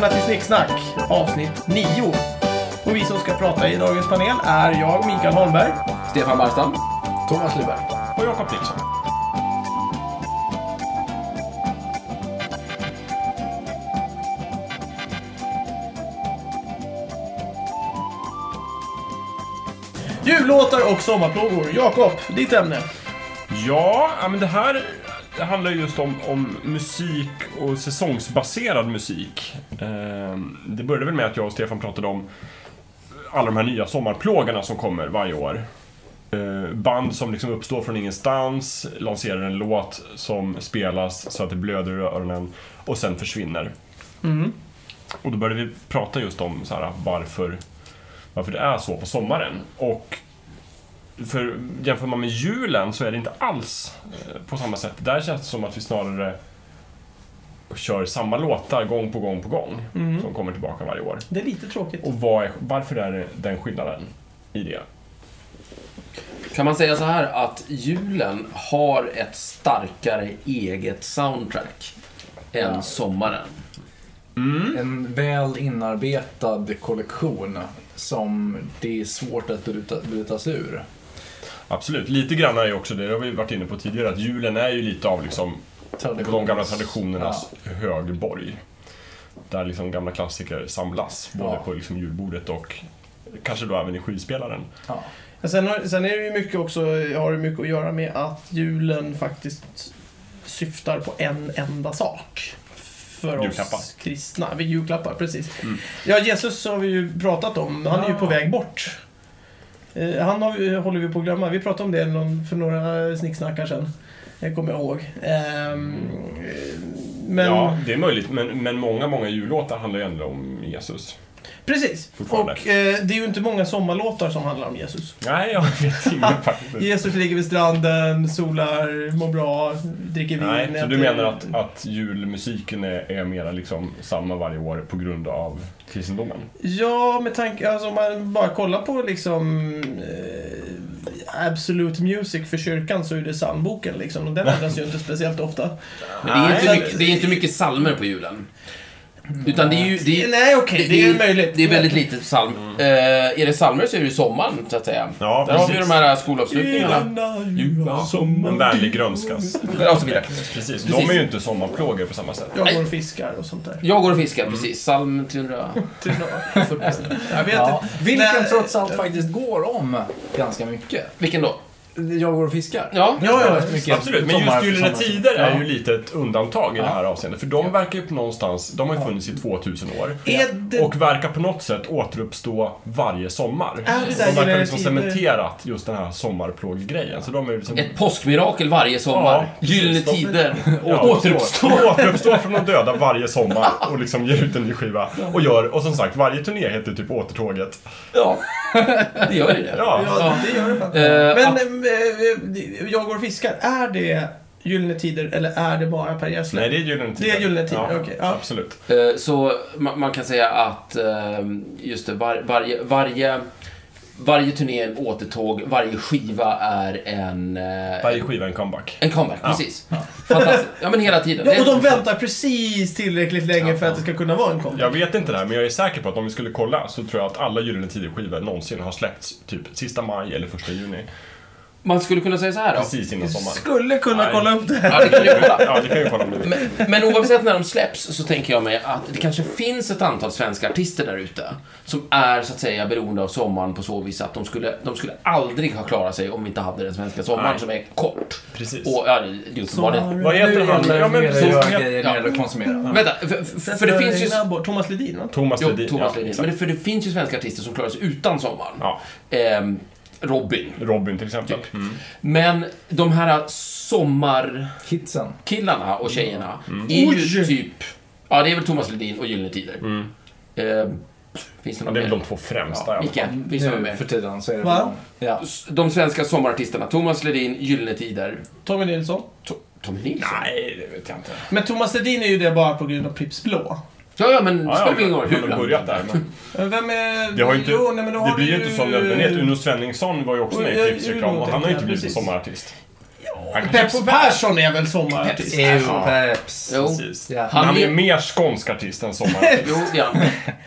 Välkomna till Snicksnack avsnitt 9. Och vi som ska prata i dagens panel är jag, Mikael Holmberg. Stefan Barstam. Thomas Lyberg. Och Jakob Nilsson. Jullåtar och sommarplågor. Jakob, ditt ämne. Ja, ja, men det här det handlar just om, om musik och säsongsbaserad musik. Eh, det började väl med att jag och Stefan pratade om alla de här nya sommarplågarna som kommer varje år. Eh, band som liksom uppstår från ingenstans, lanserar en låt som spelas så att det blöder i öronen och sen försvinner. Mm. Och då började vi prata just om så här, varför, varför det är så på sommaren. Och för jämför man med julen så är det inte alls eh, på samma sätt. Där känns det som att vi snarare kör samma låtar gång på gång på gång. Mm. Som kommer tillbaka varje år. Det är lite tråkigt. Och vad är, varför är den skillnaden i det? Kan man säga så här att julen har ett starkare eget soundtrack än sommaren? En väl inarbetad kollektion som det är svårt att bryta, bryta sig ur. Absolut, lite grann är ju också det, det har vi varit inne på tidigare, att julen är ju lite av liksom de gamla traditionernas högborg. Där liksom gamla klassiker samlas, både Ja. på liksom julbordet och kanske då även i skivspelaren. Ja. Sen, har, sen är det ju mycket också, har det mycket att göra med att julen faktiskt syftar på en enda sak. För Julklappar. oss kristna. Vi julklappar, precis. Mm. Ja, Jesus har vi ju pratat om. Han är ju på väg bort. Eh, Han har håller vi på att glömma. Vi pratade om det för några snicksnackar sedan. Det kommer jag ihåg. Ehm, men, Ja, det är möjligt, men, men många, många jullåtar handlar ju ändå om Jesus. precis. Och eh, det är ju inte många sommarlåtar som handlar om Jesus. Nej, jag vet inte faktiskt. Jesus ligger vid stranden, solar, mår bra, dricker vin. Nej, så du menar att, att julmusiken är, är mera liksom samma varje år på grund av kristendomen? Ja, med tanke... Alltså om man bara kollar på liksom... Eh, Absolute Music för kyrkan så är det psalmboken liksom. Och den ändras ju inte speciellt ofta. Men det, är inte mycket, det är inte mycket salmer på julen. Utan det är ju... Det är, Nej, okej, det, är möjligt. Det är väldigt lite psalm. Eh, är det salmer så är det sommaren, så att säga. Ja, Där har vi ju precis. de här skolavslutningarna. En vänlig grönskas. Och så vidare. Precis, de är ju inte sommarplågor på samma sätt. Jag går och fiskar och sånt där. Jag går och fiskar, precis. Psalm 340. Jag vet Ja, inte. vilken Nej. trots allt faktiskt går om ganska mycket. Vilken då? Jag går och fiskar. Ja. Ja, ja. Mycket Absolut, men just Gyllene Tider är Ja. ju lite ett undantag i det här Ja. avseendet. För de verkar ju på någonstans, de har ju funnits i 2000 år. Det... Och verkar på något sätt återuppstå varje sommar. Är det där de verkar liksom cementerat just den här sommarplåggrejen. Så de är liksom... Ett påskmirakel varje sommar. Ja. Gyllene De- tider. Ja, Återuppstår. Återuppstår från de döda varje sommar och liksom ger ut en ny skiva. Och gör, och som sagt, varje turné heter typ Återtåget. Ja, det gör ju det. Ja, Ja, det gör det. Eh, Men eh, jag går och fiskar. Är det Gyllene Tider eller är det bara Per Gessle? nej det är Gyllene Tider. Det är Gyllene Tider, ja, okej, ja. Absolut. Eh, Så man, man kan säga att eh, just det, var, varje, varje, varje turné är en återtåg, varje skiva är en, eh, Varje skiva är en comeback. en comeback. Precis. Fantastiskt. Ja, men hela tiden. Ja, och de väntar precis tillräckligt länge för att det ska kunna vara en comeback. Jag vet inte det här, men jag är säker på att om vi skulle kolla så tror jag att alla Gyllene Tider-skivor någonsin har släppts typ sista maj eller första juni. Man skulle kunna säga så här då. Precis innan sommaren. Skulle kunna Nej. kolla upp det här. Ja, det kan du kolla. Ja, det kan vi kolla vill. Men, men oavsett när de släpps så tänker jag mig att det kanske finns ett antal svenska artister där ute som är så att säga beroende av sommaren på så vis att de skulle, de skulle aldrig ha klarat sig om vi inte hade den svenska sommaren Nej. som är kort. Precis. Och ja, det är uppenbarligen... Vad heter Nu han? Ja, men det precis. grejer Ja. att konsumera. Vänta, för, för, för det finns ju... Thomas Ledin, va? Thomas Jo, Ledin. Thomas ja, Ledin. exakt. Men det, för det finns ju svenska artister som klarar sig utan sommaren. Ja, Ehm, Robin. Robin till exempel. Typ. Mm. Men de här sommarkillarna Hitsen. och tjejerna Mm. är Oj! ju typ... Ja, det är väl Thomas Ledin och Gyllene Tider. Mm. Ehm, finns det Ja, någon det är väl de två främsta i alla Micke, finns det mer? för tiden så är det Va? de. Ja. De svenska sommarartisterna. Thomas Ledin, Gyllene Tider. Tommy Nilsson. To- Tommy Nilsson? Nej, det vet jag inte. Men Thomas Ledin är ju det bara på grund av Pripps Blå. Ja, ja, men det Ja, spelar ja, ingen roll hur har börjat där. Men Men Vem är... det, har inte, Jo, nej, men då det har blir ju inte som nödvändighet. Uno Svenningsson var ju också med i Ja, Pripps reklam och han har ju inte ja, blivit sommarartist. Peppo Persson är väl sommarartist? Peps. Ew, Peps. Jo. Precis. Ja. Han Han är mer skånsk artist än sommarartist. Jo, ja.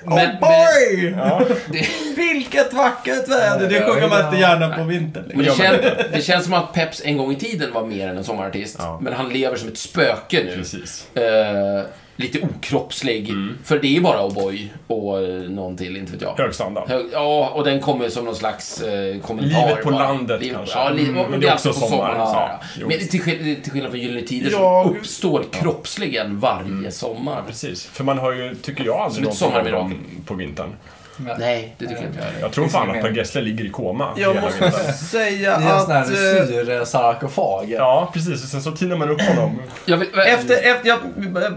Oh Men, men, boy! Ja. det, Vilket vackert väder! Det Ja, sjunger man ja. inte gärna på vintern. men Liksom. det, gör man kän, det känns som att Peps en gång i tiden var mer än en sommarartist. Ja. Men han lever som ett spöke nu. Precis. Eh, lite okroppslig. Mm. För det är bara O'boy och eh, någon till, inte vet jag. Hög standard. Hög, ja, och den kommer som någon slags eh, kommentar. Livet på bara. landet Liv- kanske. Ja, li- Mm, men det är är också alltid på sommar. sommaren. Ja, Ja, men till, till skillnad från Gyllene Tider Ja. så uppstår kroppsligen varje sommar. Precis. För man har ju, tycker jag, aldrig någonting på vintern. Nej, det tycker jag inte. Jag tror fan att. Per Gessle ligger i koma Jag måste säga Det är en att... sån här eh, syresarkofag. Ja, precis. Och sen så tinar man upp honom. Jag vill, Efter, efter, jag,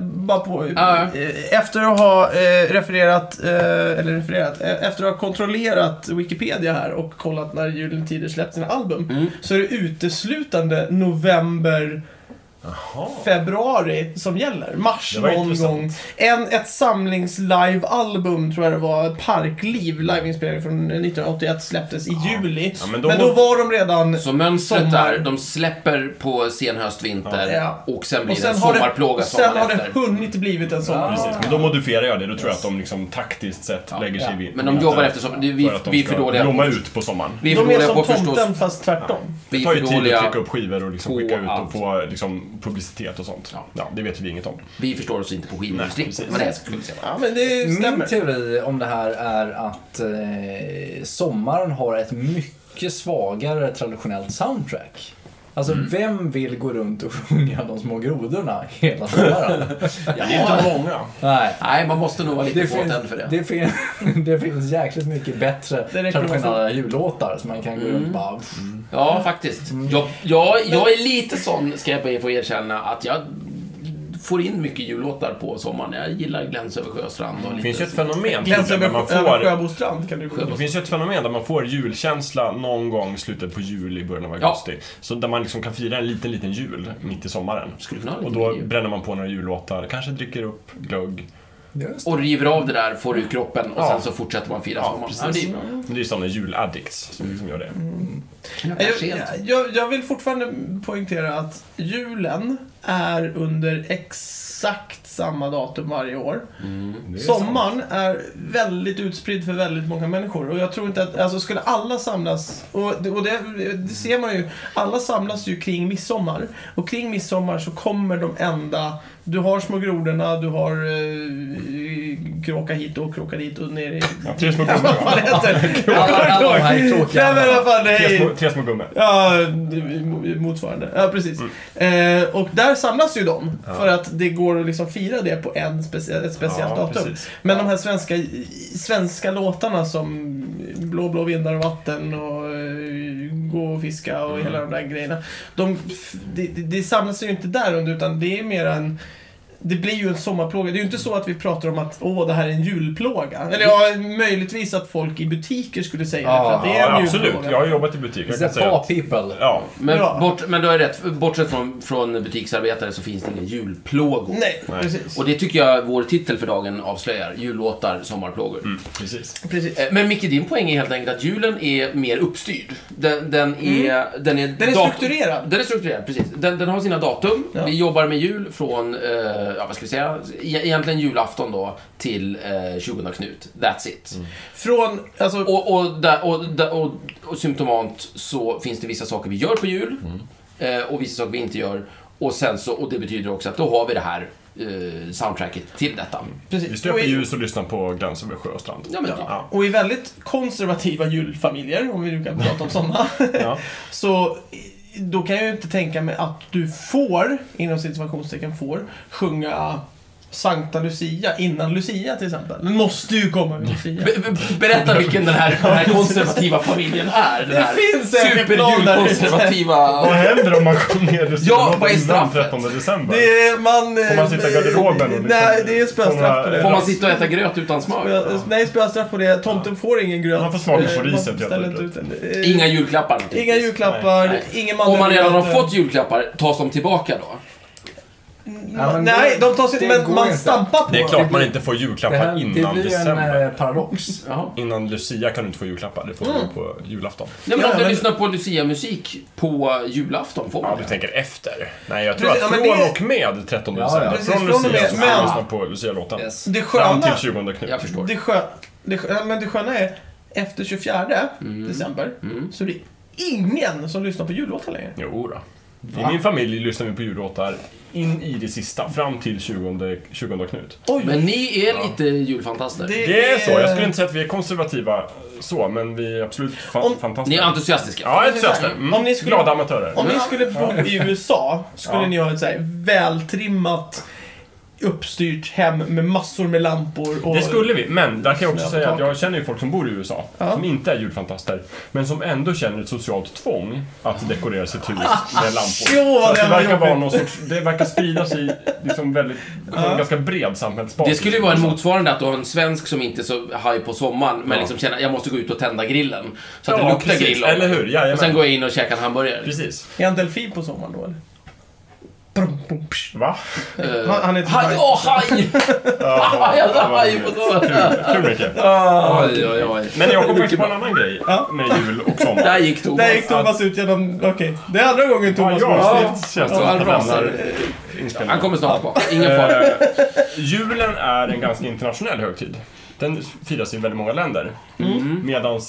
bara på, Ja. eh, efter att ha eh, refererat, eh, eller refererat, efter att ha kontrollerat Wikipedia här och kollat när Gyllene Tider släppt sina album, Mm. så är det uteslutande november, Jaha. februari som gäller. Mars någon intressant. gång. En, ett samlings-live-album tror jag det var, Parkliv, liveinspelning från 1981, släpptes i juli. Ja, men men, då då må- var de redan... Så mönstret Sommar. är, de släpper på sen höst, vinter Ja. och sen blir Och det en sen har det, sommarplåga och sen sommaren har det hunnit blivit en sommar. Ja. Precis. Men då modifierar jag det. Då tror jag att de liksom taktiskt sett Ja, lägger sig ja. vid Men de jobbar efter sommaren. Vi, för vi är för dåliga. blomma ut på sommaren. Vi är för De är som tomten fast tvärtom. Vi Det tar ju tid att trycka upp skivor och liksom skicka ut och få liksom, publicitet och sånt. Ja. Ja, det vet vi inget om. Vi förstår oss inte på skivindustrin. Men det. Ja, men det Min teori om det här är att eh, sommaren har ett mycket svagare traditionellt soundtrack. Alltså, vem vill gå runt och sjunga De små grodorna hela sommaren? Det är inte många. Nej. Nej, man måste nog vara lite Det finns, påtänd för det. det, fin, det finns jäkligt mycket bättre traditionella jullåtar som man kan gå Mm. runt och bara... Ja, faktiskt. Jag, jag, jag är lite sån, ska jag få erkänna, att jag får in mycket jullåtar på sommaren. Jag gillar Gläns över sjöstrand och Det lite... finns ju ett fenomen Gläns över, man över får... Sjöbo strand kan du gå Det finns ju ett fenomen där man får julkänsla någon gång i slutet på juli, början av Ja. augusti. Så där man liksom kan fira en liten, liten jul mitt i sommaren. Och då jul. bränner man på några jullåtar, kanske dricker upp glögg. Och river av det där, får ur kroppen och Ja. sen så fortsätter man fira Ja, sommaren. precis. Ja, det är det ju sådana juladdicts som liksom gör det. Kanske Jag, jag, jag vill fortfarande poängtera att julen är under exakt samma datum varje år. Mm. är Sommaren är väldigt utspridd för väldigt många människor. Och jag tror inte att, alltså skulle alla samlas, och, det, och det, det ser man ju, alla samlas ju kring midsommar. Och kring midsommar så kommer de enda, du har små grodorna, du har eh, kråka hit och kråka dit och ner i... Ja, tre små vad gummor. fan heter det? Tre små, gummor. Ja, motsvarande. Ja, precis. Mm. Eh, och där samlas ju de. För att det går att liksom fira det på en specie ett speciellt Ja, datum. precis. Men de här svenska, svenska låtarna som Blå, blå vindar och vatten och eh, Gå och fiska och Mm. hela de där grejerna. De, det, det samlas ju inte där under utan det är mer en det blir ju en sommarplåga. Det är ju inte så att vi pratar om att åh, det här är en julplåga. Eller ja, möjligtvis att folk i butiker skulle säga det. För att det är Ja, en absolut. julplåga. Jag har jobbat i butik. Jag The kan att, people. ja, Men, Ja. bort, men du har rätt, bortsett från, från butiksarbetare så finns det inga julplågor. Nej, Nej. precis. Och det tycker jag vår titel för dagen avslöjar. Jullåtar, sommarplågor. mm, precis. precis. Eh, Men Micke, din poäng är helt enkelt att julen är mer uppstyrd. Den, den är... Den är, Mm. Den är dat- strukturerad. Den är strukturerad, precis. Den, den har sina datum. Ja. Vi jobbar med jul från, eh, ja vad ska vi säga, e- egentligen julafton då, till eh, 20 Knut. That's it. Mm. Från, alltså, Och, och, och, och, och symptomant så finns det vissa saker vi gör på jul Mm. eh, och vissa saker vi inte gör. Och sen så, och det betyder också att då har vi det här eh, soundtracket till detta. precis. Vi stöper i- ljus och lyssnar på Gläns över sjö och strand. Ja, men, Ja. Och i väldigt konservativa julfamiljer, om vi nu kan prata om sådana, Ja. så då kan jag ju inte tänka mig att du får, inom situationstecken får, sjunga Sankta Lucia innan Lucia till exempel. Den måste ju komma med Lucia. Be- be- Berätta vilken den här, den här konservativa familjen är. Den Det här finns säkert någon där. Vad händer om man sjunger Lucia Ja, vad är innan straffet? 13 december? Det är, man... Får man sitta i garderoben och liksom Nej, det är spöstraff på det. Får man sitta och äta gröt utan smör? Spö- Nej, spöstraff på det. Tomten får ingen gröt. Man får smaka på Eh, riset, helt ut den. Eh, Inga julklappar. Inga julklappar, Nej. ingen Om man redan har fått julklappar, tas de tillbaka då? Ja, men Nej, det- de tar sig, det men man inte. stampar på Det är klart man inte får Det, julklappar här, det innan blir en december. eh, paradox. Innan Lucia kan du inte få julklappar, det får du på julafton. Nej, men Ja, om du men- lyssnar på Lucia-musik på julafton får Ja, man du det. tänker efter. Nej, jag tror Precis, att ja, men från det- och med 13 Ja, december. ja. Precis, från Lucia med, får du lyssna på Lucia-låten. Yes. Det Fram till 20 Knut. Jag förstår. det, skö, det, skö, men det sköna är, efter 24 Mm. december, Mm. så är det ingen som lyssnar på jullåtar längre. Jo då. I min familj lyssnar vi på jullåtar in i det sista, fram till 20, 20 Knut. Oj, Men ni är lite julfantaster. Det är så, jag skulle inte säga att vi är konservativa så, men vi är absolut fa- Om- fantastiska. Ni är entusiastiska. Ja, entusiaster. Mm. Om ni skulle- Glada amatörer. Om ni skulle bo i USA, skulle Ja. ni ha ett så här vältrimmat, uppstyrt hem med massor med lampor och... Det skulle vi, men där kan jag också Ja, säga att jag känner ju folk som bor i USA, Ja. som inte är julfantaster, men som ändå känner ett socialt tvång att dekorera sitt hus med lampor. Jo, att det det verkar vara någon sorts, det verkar sprida sig liksom väldigt, på en ganska bred samhällsbas. Det skulle ju vara en motsvarande att du har en svensk som inte är så haj på sommaren, men Ja. liksom känner jag måste gå ut och tända grillen. Så att Ja, det luktar precis. grill Eller hur? Jajamän. Och sen gå in och käka en hamburgare. Precis. Är han delfin på sommaren då eller? Va? Eh, Han- han heter haj! Åh, haj! Ja, Jag sa haj på. Kul Micke. Oj, oj, oj. Men jag kom faktiskt på en annan grej Ja. med jul och sommar. Där gick Thomas. Där gick Thomas ut genom... Okej, det är andra gången Thomas ja, går ja, ut. det känns Ja, som att han rasar. inspelningen. Han kommer snart tillbaka. Ingen fara. Eh, julen är en ganska internationell högtid. Den firas i väldigt många länder. Mm. Medan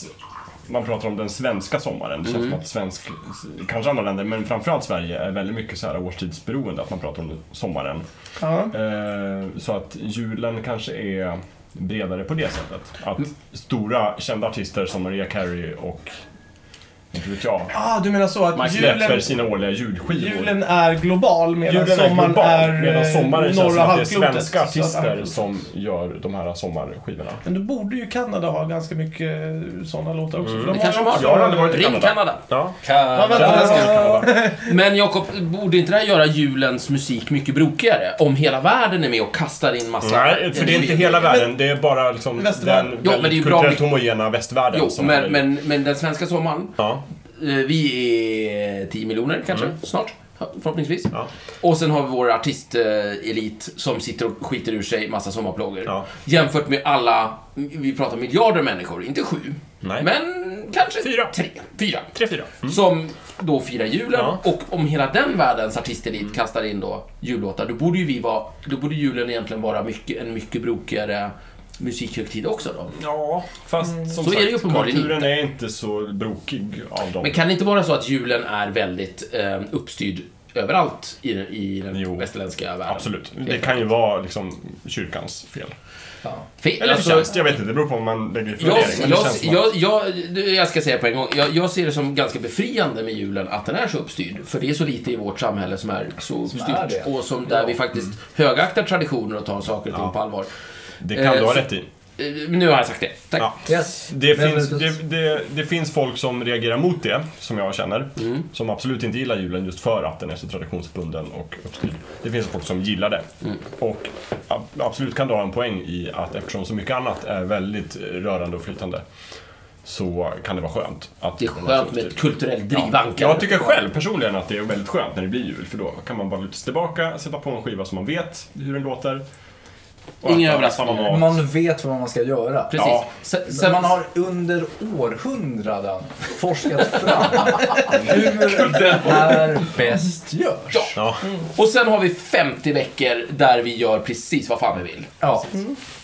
man pratar om den svenska sommaren. Det känns Mm. som att svensk, kanske andra länder, men framförallt Sverige är väldigt mycket så här årstidsberoende. Att man pratar om sommaren. Ja. Eh, så att julen kanske är bredare på det sättet. Att stora kända artister som Maria Carey och inte vet jag, Ah, du menar så att Mike julen, släpper sina årliga julskivor. julen är global medan Julen är sommaren global, är medan eh, sommaren känns norra som att det är svenska att artister halvklotet. som gör de här sommarskivorna. Men då borde ju Kanada ha ganska mycket sådana låtar också. Mm. För de Det kanske de har. Jag har aldrig varit i Ring Kanada. Kanada. Ja. Kanada. Men Jakob, borde inte det här göra julens musik mycket brokigare? Om hela världen är med och kastar in massa... Nej, för det är inte hela världen. Det är bara liksom den Jo, men det är bra kulturellt mycket- homogena västvärlden Jo, som men, är- men, men den svenska sommaren, Ja. Eh, vi är 10 miljoner kanske, snart. Ja, Förhoppningsvis. Mm. Ja. Och sen har vi vår artistelit som sitter och skiter ur sig massa sommarplågor. Ja. Jämfört med alla, vi pratar miljarder människor, inte sju. Nej. Men kanske Fyra. tre, fyra. Tre, fyra. Mm. Som då firar julen. Ja. Och om hela den världens artistelit kastar in då jullåtar, då borde ju vi vara, då borde julen egentligen vara mycket, en mycket brokigare musikhögtid också då. Ja, fast som Mm. Så sagt, är det ju uppenbarligen kulturen är inte så brokig av dem. Men kan det inte vara så att julen är väldigt eh, uppstyrd överallt i, den- i den Jo. västerländska världen? Absolut. Det kan ju vara liksom kyrkans fel. Ja. Fel, Eller alltså, förtjänst, jag vet inte. Det beror på om man lägger i jag, jag, som jag, jag, jag ska säga på en gång, jag, jag ser det som ganska befriande med julen att den är så uppstyrd. För det är så lite i vårt samhälle som är så Som uppstyrt. är och som, där vi faktiskt högaktar traditioner och tar saker och ting Ja. på allvar. Det kan Eh, du ha så- rätt i. Eh, nu har jag sagt det. Tack. Ja. Yes. Det finns, det, det, det finns folk som reagerar mot det, som jag känner. Mm. Som absolut inte gillar julen just för att den är så traditionsbunden och uppstyrd. Det finns folk som gillar det. Mm. Och absolut kan du ha en poäng i att eftersom så mycket annat är väldigt rörande och flytande så kan det vara skönt. Att Det är så skönt med ett kulturellt Ja, drivankare. jag tycker själv personligen att det är väldigt skönt när det blir jul för då kan man bara luta sig tillbaka, sätta på en skiva som man vet hur den låter. Inga överraskningar. samma mat. Man vet vad man ska göra. Precis. Ja. Sen, Så sen, man har under århundraden forskat fram hur det här bäst görs. Ja. Ja. Och sen har vi 50 veckor där vi gör precis vad fan vi vill. Ja.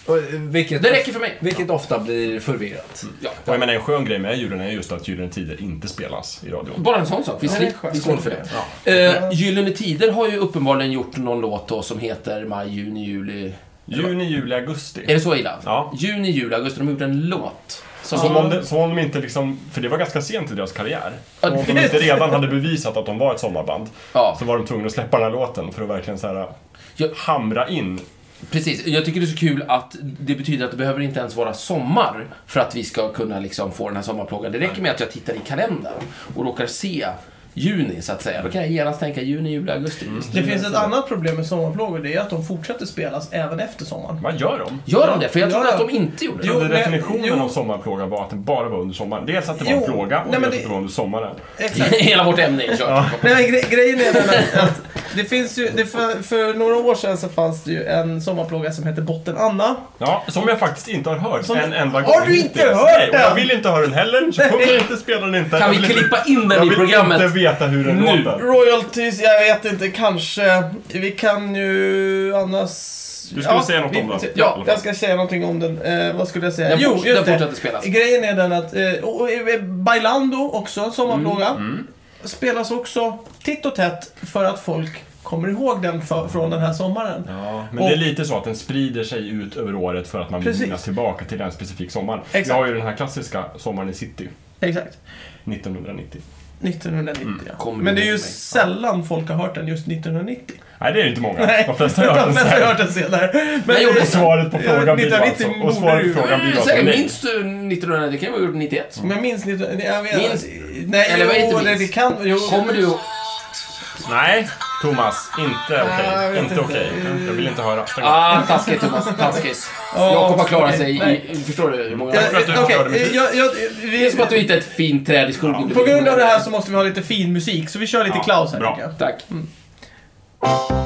Och, eh, Vilket, Det räcker för mig. vilket ofta blir förvirrat. Ja. Och jag menar en skön grej med julen är just att Gyllene Tider inte spelas i radion. Bara en sån sak. Vi, Ja, slip, det är skönt. vi står för det. Eh, Gyllene Tider har ju uppenbarligen gjort någon låt då som heter Maj, juni, juli. Juni, juli, augusti. Är det så illa? Ja. Juni, juli, augusti. De har gjort en låt. Som, Som om, det, som om de inte liksom, för det var ganska sent i deras karriär. Som om de inte redan hade bevisat att de var ett sommarband. Ja, Så var de tvungna att släppa den här låten för att verkligen så här, Ja. hamra in. precis. Jag tycker det är så kul att det betyder att det behöver inte ens vara sommar för att vi ska kunna liksom få den här sommarplågan. Det räcker med att jag tittar i kalendern och råkar se juni, så att säga. Då kan jag genast tänka juni, juli, augusti. Det finns ett annat problem med sommarplågor, det är att de fortsätter spelas även efter sommaren. Vad gör de? Gör de det? För jag trodde Ja, att ja. de inte gjorde det. Jo, definitionen jo. av sommarplåga var att det bara var under sommaren. Dels att det var en Jo, plåga och nej, dels det- att det var under sommaren. Exakt. Hela vårt ämne är kört. Nej, men gre grejen är den att det finns ju, det för, för några år sedan så fanns det ju en sommarplåga som hette Botten Anna. Ja, som jag faktiskt inte har hört Som- en enda Har gång du inte hittills. hört Nej, och jag den? vill inte höra den heller, så kommer inte spela den inte. Kan Jag vi vill klippa in den Jag i vill programmet? inte veta hur den Nu. låter. Royalties, jag vet inte, kanske. Vi kan ju annars... Du skulle säga något vi- om den, Ja, jag ska säga någonting om den. Eh, vad skulle jag säga? Den, jo, just den det. fortsätter spelas. Grejen är den att, eh, och, och, eh, Bailando också, en sommarplåga, Mm. Spelas också titt och tätt för att folk kommer ihåg den för, från den här sommaren. Ja, men Och- det är lite så att den sprider sig ut över året för att man vill Precis. minnas tillbaka till en specifik sommar. Exakt. Vi har ju den här klassiska Sommaren i city, Exakt. 1990. 1990 ja. Kommer Men det är ju sällan folk har hört den just 1990. Nej, det är ju inte många. Nej. De flesta har hört den De flesta har sen. hört den senare. Men Jag gjorde Och svaret på frågan blir då 1990 alltså... Och svaret du- på frågan blir alltså nej. minns du 1900? Det kan ju ha gjort 91. Men jag minns inte... Jag vet, Minns- Nej, eller vad inte det, minns? det kan... Jo. Kommer du Nej, Thomas. Inte okej. Jag vet inte inte. okej. Jag vill inte höra. Ah, taskigt Thomas, taskigt. Ja, Jakob har klarat sig nej. i, förstår du hur många? Ja, för att du Okej, förstörde mitt liv. jag, jag, Det är vi, som att du hittade ett fint träd i skogen. på grund av det här så måste vi ha lite fin musik, så vi kör lite Ja, Klaus här bra. tycker jag. Tack. Eh,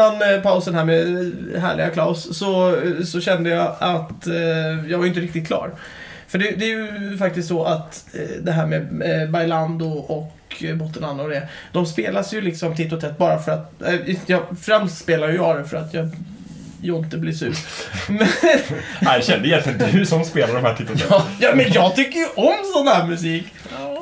innan eh, pausen här med eh, härliga Klaus så, så kände jag att eh, jag var inte riktigt klar. För det, det är ju faktiskt så att eh, det här med eh, Bailando och eh, Bottenanna och det, de spelas ju liksom titt och tätt bara för att, eh, jag, främst spelar ju jag det för att jag Jonte blir sur. Men, Nej, jag kände egentligen du som spelar de här titlarna. Ja. ja, men jag tycker ju om sån här musik.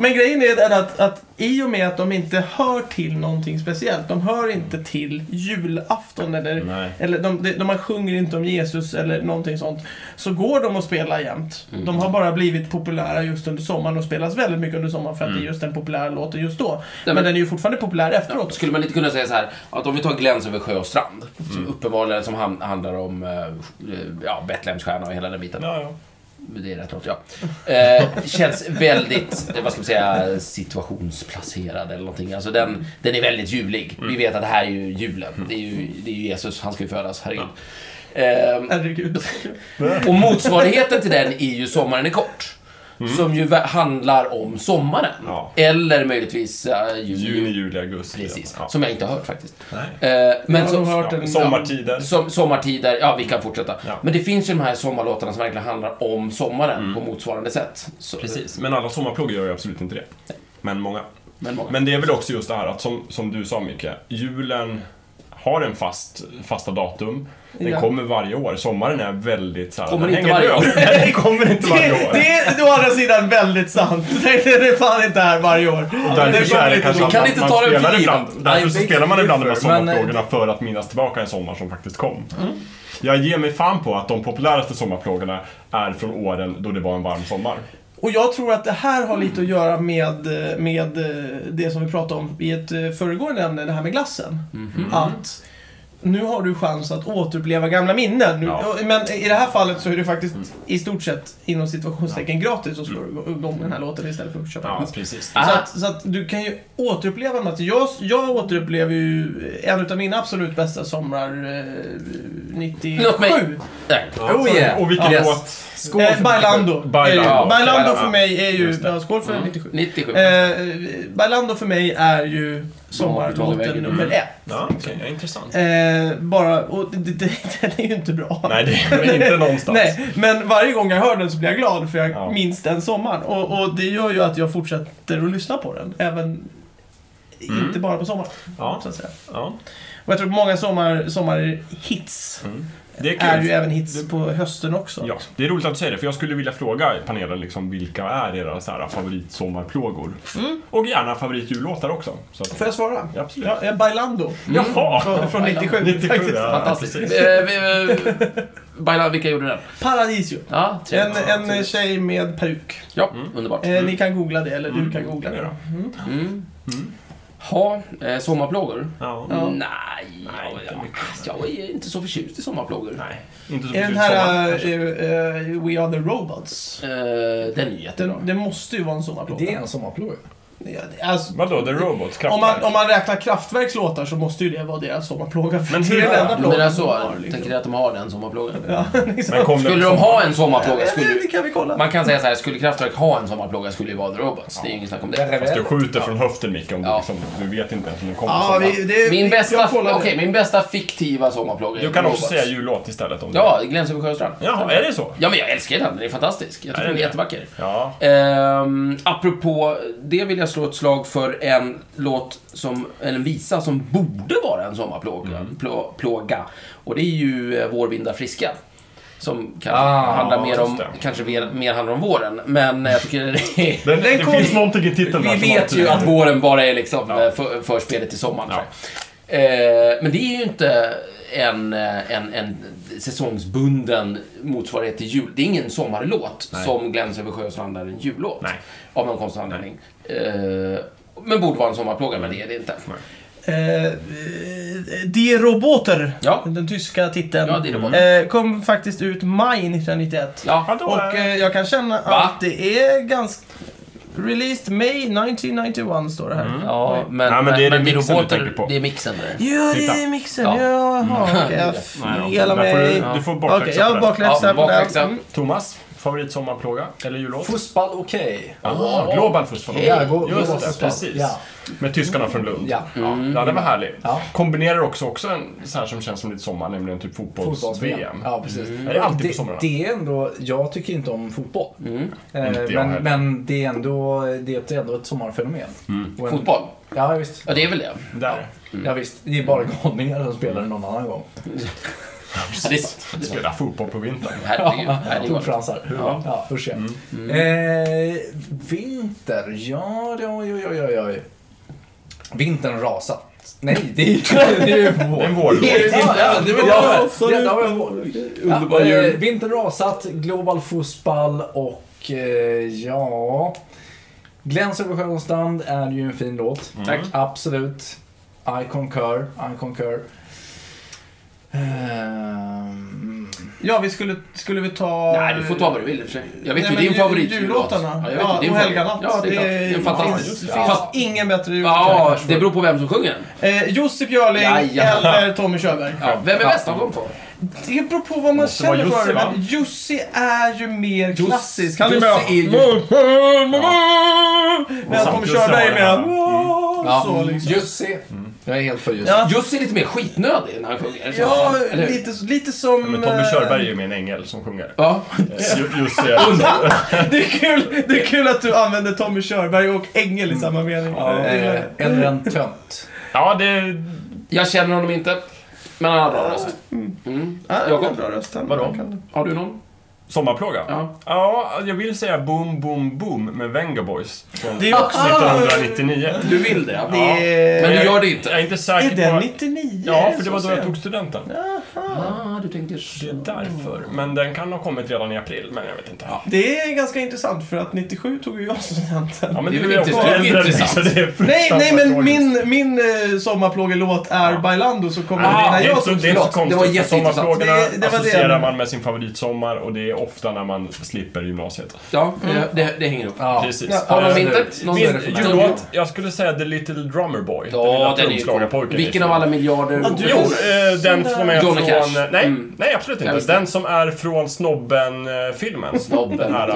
Men grejen är den att, att i och med att de inte hör till någonting speciellt, de hör inte till julafton eller, Nej. eller de, de, de sjunger inte om Jesus eller någonting sånt, så går de att spela jämt. Mm. De har bara blivit populära just under sommaren och spelas väldigt mycket under sommaren för att det är just den populära låten just då. men, men- den är ju fortfarande populär efteråt. Skulle man inte kunna säga så här, att om vi tar Gläns över sjö och strand, som uppenbarligen som handlar om eh, ja, Betlehemsstjärna och hela den biten. Ja, ja. Det är rätt låt, ja. Eh, känns väldigt, eh, vad ska man säga, situationsplacerad eller någonting. Alltså den, den är väldigt julig. Vi vet att det här är ju julen. Det är ju, det är ju Jesus, han ska ju födas, herregud. Eh, Herregud. och motsvarigheten till den är ju Sommaren är kort. Som ju handlar om sommaren. Ja. Eller möjligtvis uh, juni. Juni, juli, augusti. Precis. Ja. Som jag inte har hört faktiskt. Nej. Eh, men Jag som, har hört Ja, en- sommartider. som, sommartider, ja vi kan fortsätta. Ja. Men det finns ju de här sommarlåtarna som verkligen handlar om sommaren på motsvarande sätt. Så, Precis, men alla sommarplågor gör ju absolut inte det. Men många. Men många. Men det är väl också just det här att som, som du sa Micke, julen har en fast, fasta datum. Den Ja. kommer varje år. Sommaren är väldigt så här, Kommer den inte varje år. Den kommer inte varje år. Det, det är å andra sidan väldigt sant. Det är fan inte här varje år. Därför så är det kanske kan man, inte man ta den för spelar ibland, Därför så spelar man ibland de här sommarplågorna för att minnas tillbaka en sommar som faktiskt kom. Jag ger mig fan på att de populäraste sommarplågorna är från åren då det var en varm sommar. Och jag tror att det här har lite att göra med, med det som vi pratade om i ett eh, föregående ämne, det här med glassen. Mhm. Att nu har du chans att återuppleva gamla minnen. Nu, Ja. Men i det här fallet så är det faktiskt i stort sett inom situationstecken gratis att slå igång den här låten istället för att köpa Ja, den. precis. Ah. Så att, så att du kan ju återuppleva något. Jag, jag återupplever ju en av mina absolut bästa somrar eh, 97. Låt mig- Nej. Ja, Oh, yeah. Och vilken Yes. låt? Skål Eh, för Bailando. Bailando. Eh, Bailando Ja, för ja. mig är ju... Ja, skål för Mm. 97. 97. Eh, Bailando för mig är ju Sommarlåten nummer Mm. ett. Ja. Ja, intressant. Eh, bara, och det, det, den är ju inte bra. Nej, det är inte någonstans. Nej, men varje gång jag hör den så blir jag glad för jag Ja. minns den sommaren. Och, och det gör ju att jag fortsätter att lyssna på den. Även Mm. inte bara på sommaren. Ja. Så att säga. Ja. Och jag tror att många sommar, sommarhits Mm. Det är är ju även hits på hösten också. Ja, det är roligt att du säger det, för jag skulle vilja fråga panelen liksom, vilka är era så här, favoritsommarplågor? Mm. Och gärna favoritjullåtar också. Så att, Får jag svara? Ja, absolut. Ja, eh, Bailando. Jaha! Från, från 97, 97, faktiskt. ja. Fantastiskt. Eh, eh, Baila, vilka gjorde den? Paradisio. Ja, En, en tjej med peruk. Ja, underbart. Eh, ni kan googla det, eller du kan googla det. Ja. Ha, eh, sommarplågor? Ja. Ja. Nej, Nej, jag, inte mycket. jag är inte så förtjust i sommarplågor. Nej, inte så Är den förtjust i sommar, här kanske. eh, eh, We Are The Robots? Eh, den är jättebra. Den, det måste ju vara en sommarplåga. Det är en sommarplåga. Ja, alltså, Vadå, The Robots? om, man, om man räknar Kraftwerks låtar så måste ju det vara deras sommarplåga. för Men det är den är enda det? plågan Men de så, har, liksom. tänker du att de har den sommarplågan? Ja, liksom. Skulle de ha en sommarplåga Ja, skulle det kan vi kolla. Man kan säga så här, skulle Kraftwerk ha en sommarplåga skulle det ju vara The Robots. Det är ju inget snack om det. Fast du skjuter från höften Micke, om du, Ja. liksom, du vet inte ens om den kommer Ja, vi, det, Min vi- bästa, det. min bästa fiktiva sommarplåga Du kan också säga jullåt istället om du Ja, Gläns över sjö och strand. Jaha, är det så? Ja, men jag älskar den. Den är fantastisk. Jag Är tycker den är jättevacker. Ja. Ehm, apropå det vill jag slå ett slag för en låt som, eller en visa som borde vara en sommarplåga. Mm. Plå, plåga. Och det är ju eh, Vår vindar friska. Som kanske Ah, handlar mer om, kanske mer, mer handlar om våren. Men jag tycker det är... Den, det kom- finns någonting i titeln Vi vet ju att våren bara är liksom Ja. eh, för, förspelet till sommaren. Ja. Eh, men det är ju inte en, eh, en, en säsongsbunden motsvarighet till jul. Det är ingen sommarlåt Nej. som Gläns över sjö och strand är en jullåt. Nej. Av någon konstig anledning. Eh, men borde vara en sommarplåga, men det är det inte. Eh, eh, Die Roboter, Ja. den tyska titeln, Ja, eh, kom faktiskt ut maj 1991. Ja, Och eh, jag kan känna Va? att det är ganska... Released May 1991 står det här. ja Oj. men, Ja, men det är men, men mixen du roboter, tänker på. det är mixen där. Ja, det är mixen. Ja. Jaha, okej. Jag Nej, då. felar mig. du, får Okej, bakläxa jag på har den. bakläxa Ja, på Mm. Thomas, favoritsommarplåga eller jullåt? Fussball okej. Ah, Global Fussball. Ja, gå- Just Global det, Fussball. precis. Ja. Med tyskarna från Lund. Ja. Ja, ja den var härlig. Ja. Kombinerar också, också en så här som känns som lite sommar, nämligen typ fotbolls-VM. Ja, precis. Är det alltid på det, somrarna? det är ändå, jag tycker inte om fotboll. Mm. Eh, men, men det är ändå, det är ändå ett sommarfenomen. Mm. En- Fotboll? Ja, visst. Ja, det är väl det. Där. Ja, visst. Det är bara galningar som spelar någon annan gång. Ja, det, Spela fotboll på vintern. herregud. herregud. Storfransar. Ja. Ja, usch ja. Mm. Eh, vinter, ja, det- oj, oj, oj, oj. Vintern rasat. Nej, det är ju det är vår. Det är en vårlåt. Ja, det var Ja, ja, ja, en vår. Underbar Ja, jul. eh, Vintern rasat, Global Fussball och eh, ja... Gläns över sjö och strand är ju en fin låt. Tack. Absolut. I concur. I concur. Ehm, Ja, vi skulle, skulle vi ta... Nej, du får ta vad du vill i och för sig. Jag vet Nej, ju din favorit Jullåtarna. Ja, jag vet Ja, din och favorit. Helga natt. Ja, det. Det är finns, fantastiskt. det Ja. finns ingen bättre jullåt. Ja, det beror på vem som sjunger den. Eh, Josef Björling Jajamän. eller Tommy Körberg. Ja, vem är bäst av de två? Det beror på vad man känner för Jussi, det. va? Men Jussi är ju mer klassisk. Han är Jussi är ju- Men Tommy Jussi Körberg är mer... ja, Så liksom. Jussi. Jag är helt för Jussi. Ja, Jussi är lite mer skitnödig när han sjunger. ja Eller hur? lite, lite som... Men Tommy eh, Körberg är ju med en ängel som sjunger. Ja. Ju- Just det. Det är, kul, det är kul att du använder Tommy Körberg och ängel i samma mening. Ja. Gillar Eh, jag. eller en tönt. Ja, det... Jag känner honom inte, men han har bra röst. Mm. Ja, det är Jakob, bra röst. Han- vadå? han kan- har du någon? Sommarplåga? Ja. Ja, jag vill säga Boom Boom Boom med Venga Boys. Från Det är också... 1999. Du vill det, ja. Det är... Men du jag- gör det inte. Jag är inte säker Är den på... 99? Ja, för det var då jag tog studenten. Ah, du tänker Det är därför. Men den kan ha kommit redan i april, men jag vet inte. Ja, Det är ganska intressant för att 97 tog ju jag studenten. men Det är väl inte så intressant. så det Nej, nej, men min, min eh, sommarplågelåt är Ja. Bailando så kommer Ah, det Det innan är jag så, tog det är inte så Förlåt, det var konstigt, för jätteintressant. sommarplågorna Det- det det associerar jag- man med sin favoritsommar och det är ofta när man slipper gymnasiet. Ja, det, det, det hänger ihop. Ja. Precis. Ja, Har Eh, de det- inte? Någon det. Jullåt, jag skulle säga The Little Drummer Boy. Ja, lilla den är ju Vilken av alla miljarder... Ja, Jo, eh, den som är från... Cash. Nej, Mm. nej, absolut inte. Den som är från Snobben-filmen. Snobben, Den här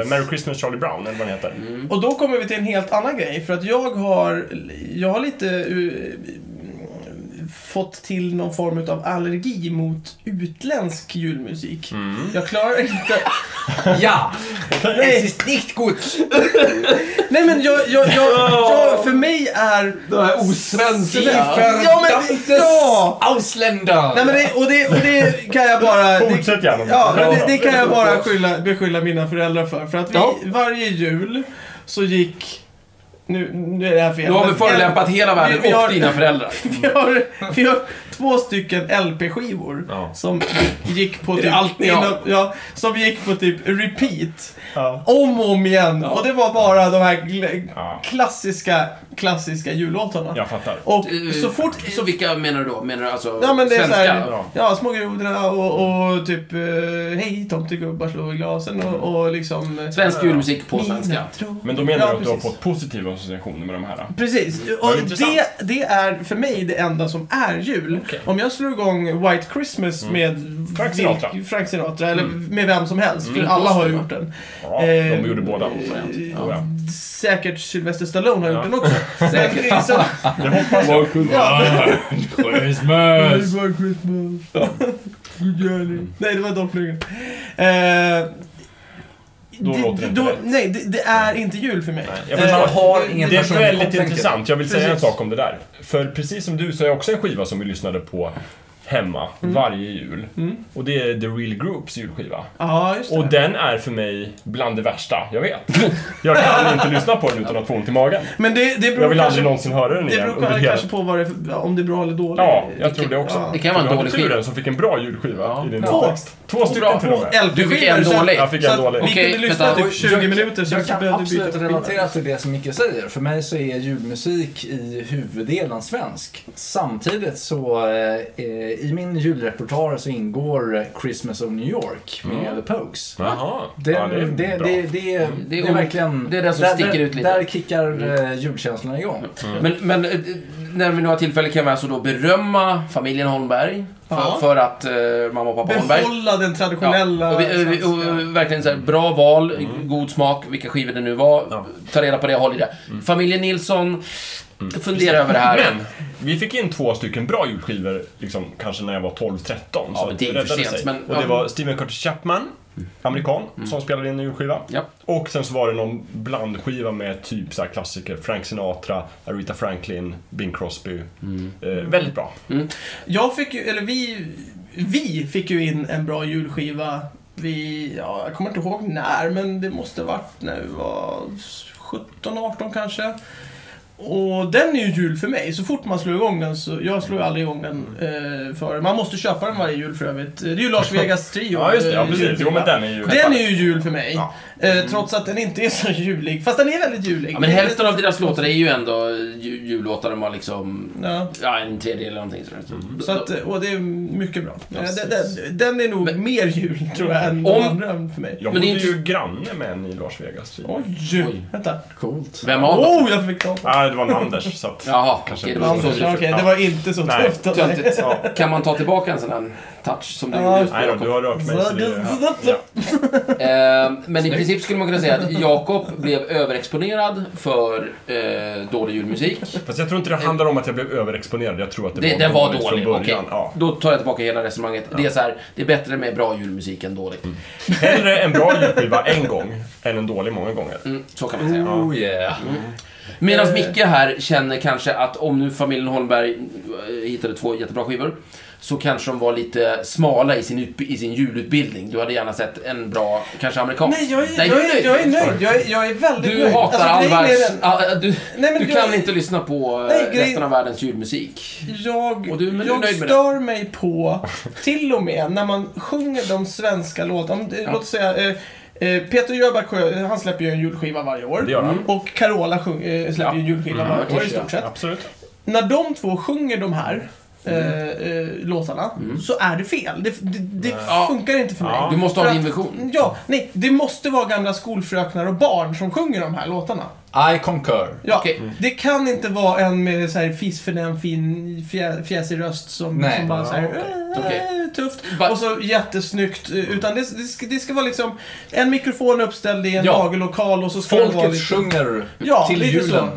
eh, Merry Christmas Charlie Brown, eller vad den heter. Och då kommer vi till en helt annan grej. För att jag har, jag har lite uh, fått till någon form av allergi mot utländsk julmusik. Mm. Jag klarar inte... Ja! Nej. ist nicht gut. Nej men jag, jag, jag, jag för mig är... Det här osvenska. Ja men... Ja! Ausländer! Nej men det, och, det, och det kan jag bara... Det, Fortsätt gärna. ja, men det, det kan jag bara skylla, beskylla mina föräldrar för. För att vi, Ja. varje jul så gick... Nu, nu är det här fel. Nu har vi förolämpat hela världen Vi- vi har- och dina föräldrar. Vi har, vi har två stycken LP-skivor Ja. som gick på typ... allt ni har? inom- ja, som gick på typ repeat. Ja. Om och om igen. Och det var bara de här Ja. klassiska, klassiska jullåtarna. Jag fattar. Och Eh, så fort... Så vilka menar du då? Menar du alltså Ja men det är svenska? såhär, Ja. ja, små grodorna och, och typ eh, Hej tomtegubbar slå i glasen och, och liksom... eh, Svensk julmusik på svenska. Men då menar Ja, du att du har fått positiva associationer med de här? Precis, Vad och det, det är för mig det enda som är jul. Okej. Om jag slår igång White Christmas med Frank Sinatra. vilk- Frank Sinatra eller med vem som helst, för Mm. alla har ju gjort den. Ja, Eh, de gjorde båda. eh, Ja. Säkert Sylvester Stallone har Ja. gjort den också. Säkert. Så- Det hoppas jag. Ja. Christmas! Christmas. Nej, det var Dolph Lundgren. Eh, Då låter det inte rätt. Nej, det, det är inte jul för mig. Nej, jag förstår. har ingen Det är väldigt intressant. Jag vill säga en Precis. sak om det där. För precis som du så är jag också en skiva som vi lyssnade på hemma varje jul. Mm. Och det är The Real Groups julskiva. Ja, just det. Och den är för mig bland det värsta jag vet. Jag kan inte lyssna på den utan att få ont i magen. Men det, det beror Jag vill kanske, aldrig någonsin höra den det igen beror under hela... kanske på vad det, om det är bra eller dåligt. Ja, jag tror det också. Ja. Det kan vara en Du dålig skiva. turen som fick en bra julskiva Ja. i din Två. uppväxt. Två stycken till och med. Du fick en dålig. Jag fick en dålig. Vi kunde lyssna typ 20 minuter, sen Jag så kan behövde vi byta absolut till relatera till det som Micke säger. För mig så är julmusik i huvuddelen svensk. Samtidigt så eh, i min julrepertoar så ingår Christmas of New York med Mm. The Pogues. Jaha. Det, ja, det är det, det, det, är- Det är det är verkligen... det är den som där, sticker där, ut lite. Där kickar eh, julkänslan igång. Men, men eh, när vi nu har tillfälle kan vi alltså då berömma familjen Holmberg för, Ja. för att eh, mamma och pappa Holmberg Behålla den traditionella... och vi, och och verkligen så här, bra val, god smak, vilka skivor det nu var. Ja. Ta reda på det och håll i det. Familjen Nilsson, fundera över det här. Men, vi fick in två stycken bra julskivor, liksom, kanske när jag var 12-13. Ja, men det är för sent, men- och det var Steven Curtis Chapman, amerikan, som spelade in en julskiva. Ja. Och sen så var det någon blandskiva med typ så här klassiker. Frank Sinatra, Aretha Franklin, Bing Crosby. Eh, väldigt bra. Jag fick ju, eller vi, vi fick ju in en bra julskiva. Vi, ja, jag kommer inte ihåg när, men det måste varit när vi var 17, 18 kanske. Och den är ju jul för mig. Så fort man slår igång den så... Jag slår ju aldrig igång den eh, för Man måste köpa den varje jul för övrigt. Det är ju Lars Vegas Trio. Ja, just det. Ja, eh, precis. Jo, men den är ju... Den är ju jul för mig. Ja. Eh, trots att den inte är så julig. Fast den är väldigt julig. Ja, men hälften av deras låtar är ju ändå ju- jullåtar de har liksom, Ja. ja en tredjedel eller någonting sådär. Så att, eh, och det är mycket bra. Eh, Precis. den, den, den är nog Men- mer jul, tror jag, än de Om- andra för mig. Jag Men det är bodde inte- ju granne med en i Las Vegas. Oj! Oj. Vänta. Coolt. Vem av dem? Oh, jag fick ta Nej, det var en Anders. Så att... Jaha, Kanske okej, det var så så Anders, det Ja. var inte så tufft. Töntigt. Ja. Kan man ta tillbaka en sån här touch som du Ja. gjorde just Nej då, du har rört mig så det... Ja. Eh, men i princip skulle man kunna säga att Jakob blev överexponerad för eh, dålig julmusik. Fast jag tror inte det handlar om att jag blev överexponerad. Jag tror att det, Det, var den var dåligt dålig, från okej. början. Ja. Då tar jag tillbaka hela resonemanget. Det är så här, det är bättre med bra julmusik än dålig. Hellre en bra julskiva en gång, än en dålig många gånger. Mm, så kan man säga. Oh yeah. Medan Eh. Micke här känner kanske att om nu familjen Holmberg eh, hittade två jättebra skivor så kanske de var lite smala i sin, i sin julutbildning. Du hade gärna sett en bra, kanske amerikansk. Nej, jag är, Nej, jag, du är är, nöjd. jag är nöjd. Jag är, jag är väldigt Du nöjd. hatar Alltså, all är världs... Du, Nej, men du kan inte lyssna på eh, Nej, grej- resten av världens julmusik. Jag, Och du- men du är jag nöjd med det? stör mig på, till och med när man sjunger de svenska låtarna. Ja. Låt oss säga, eh, eh, Peter Jöback, han släpper ju en julskiva varje år. Det gör han. Och Carola sjung, eh, släpper Ja. ju en julskiva Mm, varje år i ja. stort sett. Absolut. När de två sjunger de här eh, eh, låtarna så är det fel. Det, det, det funkar inte för mig. Ja. Du måste ha din version. Ja, nej. Det måste vara gamla skolfröknar och barn som sjunger de här låtarna. I concur. Ja, Okej. Det kan inte vara en med så här fissförnäm, fin, fjä, fjäsig röst som, Nej. som bara så här, Ja, äh, tufft. Ba- och så jättesnyggt. eh, Utan det, det, ska, det ska vara liksom en mikrofon uppställd i en Ja. lagerlokal och så ska det vara Folket lite... sjunger Ja, till julen. så.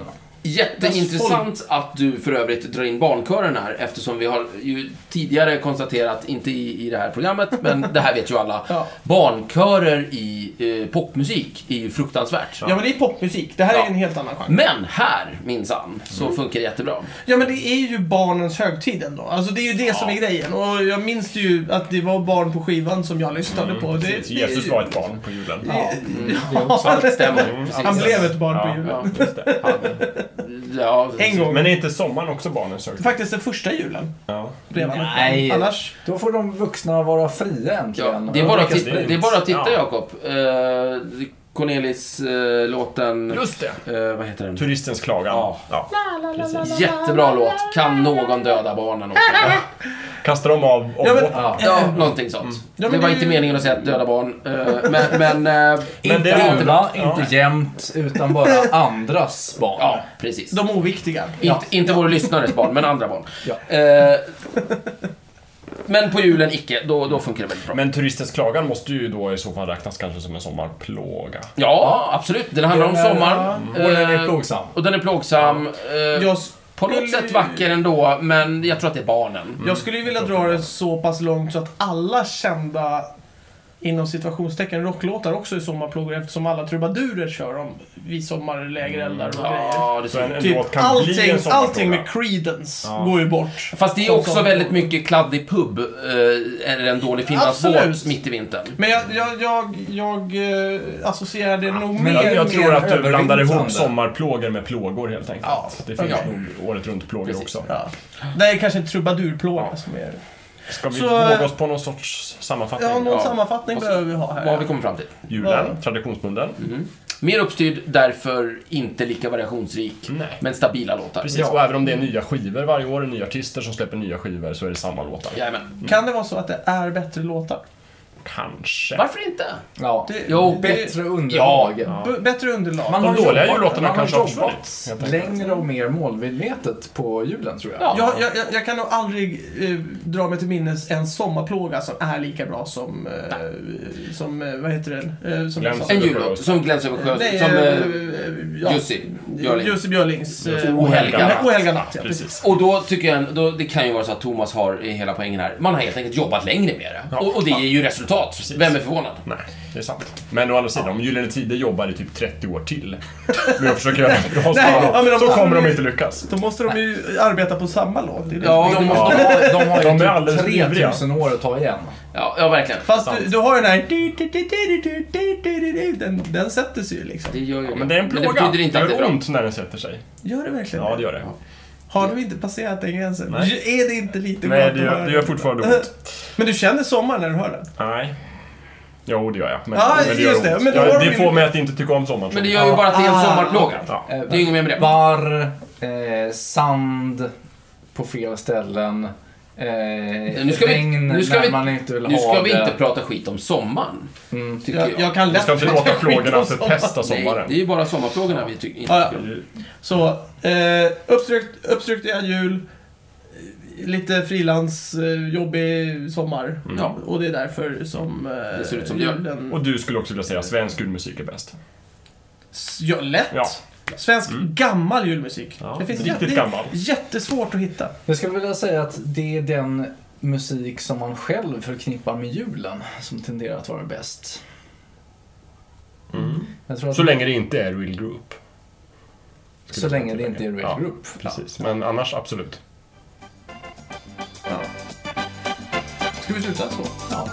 Jätteintressant att du för övrigt drar in barnkören här eftersom vi har ju tidigare konstaterat, inte i, i det här programmet, men det här vet ju alla. Ja. Barnkörer i eh, popmusik är ju fruktansvärt. ja, men det är popmusik. Det här Ja. är en helt annan genre. Men här, minsann, så funkar det jättebra. Ja, men det är ju barnens högtid ändå. Alltså det är ju det som är grejen. Och jag minns ju att det var barn på skivan som jag lyssnade på. Det, Precis. det- Jesus var ett barn på julen. Ja, Mm, det. Stämmer. Han blev ett barn på Ja. julen. Ja. Ja, En gång. Men är inte sommaren också barnens högtid? Faktiskt den första julen. Ja. Redan. Nej. Annars... Då får de vuxna vara fria Ja, äntligen. det, är bara titta, det är bara att titta, Ja. Jakob. Uh, Cornelis-låten... Just det. vad heter den? Turistens klagan. Ja. Ja. Precis. Jättebra låt. Kan någon döda barnen också? Kastar de av Ja, men-? Ja. Ja, någonting sånt. Ja, men det var det inte meningen att säga att döda barn. eh, men... men eh, Men Inte det är- alla, Ja. inte jämt, utan bara andras barn. ja, precis. De oviktiga. Inte, inte våra lyssnares barn, men andra barn. Men på julen icke, då, då funkar det väldigt bra. Men turistens klagan måste ju då i så fall räknas kanske som en sommarplåga. Ja, absolut. Den handlar om Den är- sommar. Och den är Eh, plågsam. Och den är plågsam. eh, Jag, På något sätt vacker ändå, men jag tror att det är barnen. jag skulle ju vilja dra det så pass långt så att alla kända inom situationstecken rocklåtar också är sommarplågor eftersom alla trubadurer kör dem vid sommarlägereldar och grejer. Ja, det Så en, ser en Typ allting, allting med Creedence Ja. går ju bort. Fast det är Som också sommarplågor. väldigt mycket kladdig pub, eh, eller en dålig finlandsbåt mitt i vintern. Men jag, jag, jag, jag eh, associerar det nog men mer Jag, jag tror att du blandar ihop sommarplågor med plågor helt enkelt. Ja. Det finns Ja. nog året runt-plågor Precis. också. Ja. Det är kanske en trubadurplåga Ja. som är... Ska vi Så, våga oss på någon sorts sammanfattning? Ja, någon Ja. sammanfattning så- behöver vi ha här. Vad har vi kommit fram till? Julen, Ja. traditionsbunden. Mhm. Mer uppstyrd, därför inte lika variationsrik, Nej. men stabila låtar. Precis, Ja. och även om det är nya skivor varje år, nya artister som släpper nya skivor, så är det samma låtar. Jajamän. Kan det vara så att det är bättre låtar? Kanske. Varför inte? Ja. Det, Jo, det, Bättre underlag. Ja. bättre underlag. Man De har dåliga jullåtarna kanske har jobbat försvunnit, längre och mer målmedvetet på julen, tror jag. Ja. Jag, jag, jag, jag kan nog aldrig eh, dra mig till minnes en sommarplåga som är lika bra som, eh, som eh, vad heter den? Eh, som. En jullåt, som Gläns över sjön, Nej, som eh, eh, ja. Jussi Björling. Jussi Björlings eh, Ohelga natt. Ohelga natt. Ja, precis. Precis. Och då tycker jag, då, det kan ju vara så att Thomas har hela poängen här. Man har helt enkelt jobbat längre med det. Ja. Och, och det ger ju resultat. Precis. Vem är förvånad? Nej, det är sant. Men å andra sidan, om Gyllene Tider jobbar i typ 30 år till med att försöka göra bra Nej, ja, de så kommer de inte lyckas. Då måste de ju arbeta på samma låt. Det det Ja, De, de har, de har ju De är typ ivriga. 3000 år att ta igen. Ja, ja verkligen. Fast du, du har ju den här... Den, den sätter sig ju liksom. Det gör ju Ja, men det är en det plåga. betyder inte det att det är gör bra. ont när den sätter sig. Gör det verkligen Ja, det gör det. Har du inte passerat den gränsen? Nej. Är det inte lite Nej, det gör, det gör fortfarande ont. Men du känner sommar när du hör den? Nej. Jo, det gör jag. Men, Ja, men det just gör det. Men Ja, det får mig att inte tycka om sommaren. Men det gör ju bara att det är en Ah. sommarplåga. Ja. Eh, Det är inget mer med det. Barr, eh, sand på fel ställen, eh, Nu ska vi- regn nu ska när vi- man inte vill Nu ha ska vi det. inte prata skit om sommaren, Mm. tycker Jag, jag. jag kan Vi lätt ska inte prata låta sommar. förpesta Nej, sommaren. det är ju bara sommarplågorna vi tycker inte Ja, ja. Så, eh, uppstrykt, jul, eh, lite frilans, eh, jobbig sommar. Ja. Och det är därför som... Eh, Det ser ut som julen- Och du skulle också vilja säga svensk julmusik är bäst. Ja, lätt. Svensk gammal julmusik. Ja, det finns riktigt jätte- gammal. Jättesvårt att hitta. Jag skulle vilja säga att det är den musik som man själv förknippar med julen som tenderar att vara bäst. Jag tror att Så länge det inte är Real Group. Så länge det inte är Real Ja, Group. Precis, men annars absolut. Ja. Ska vi sluta så? Ja.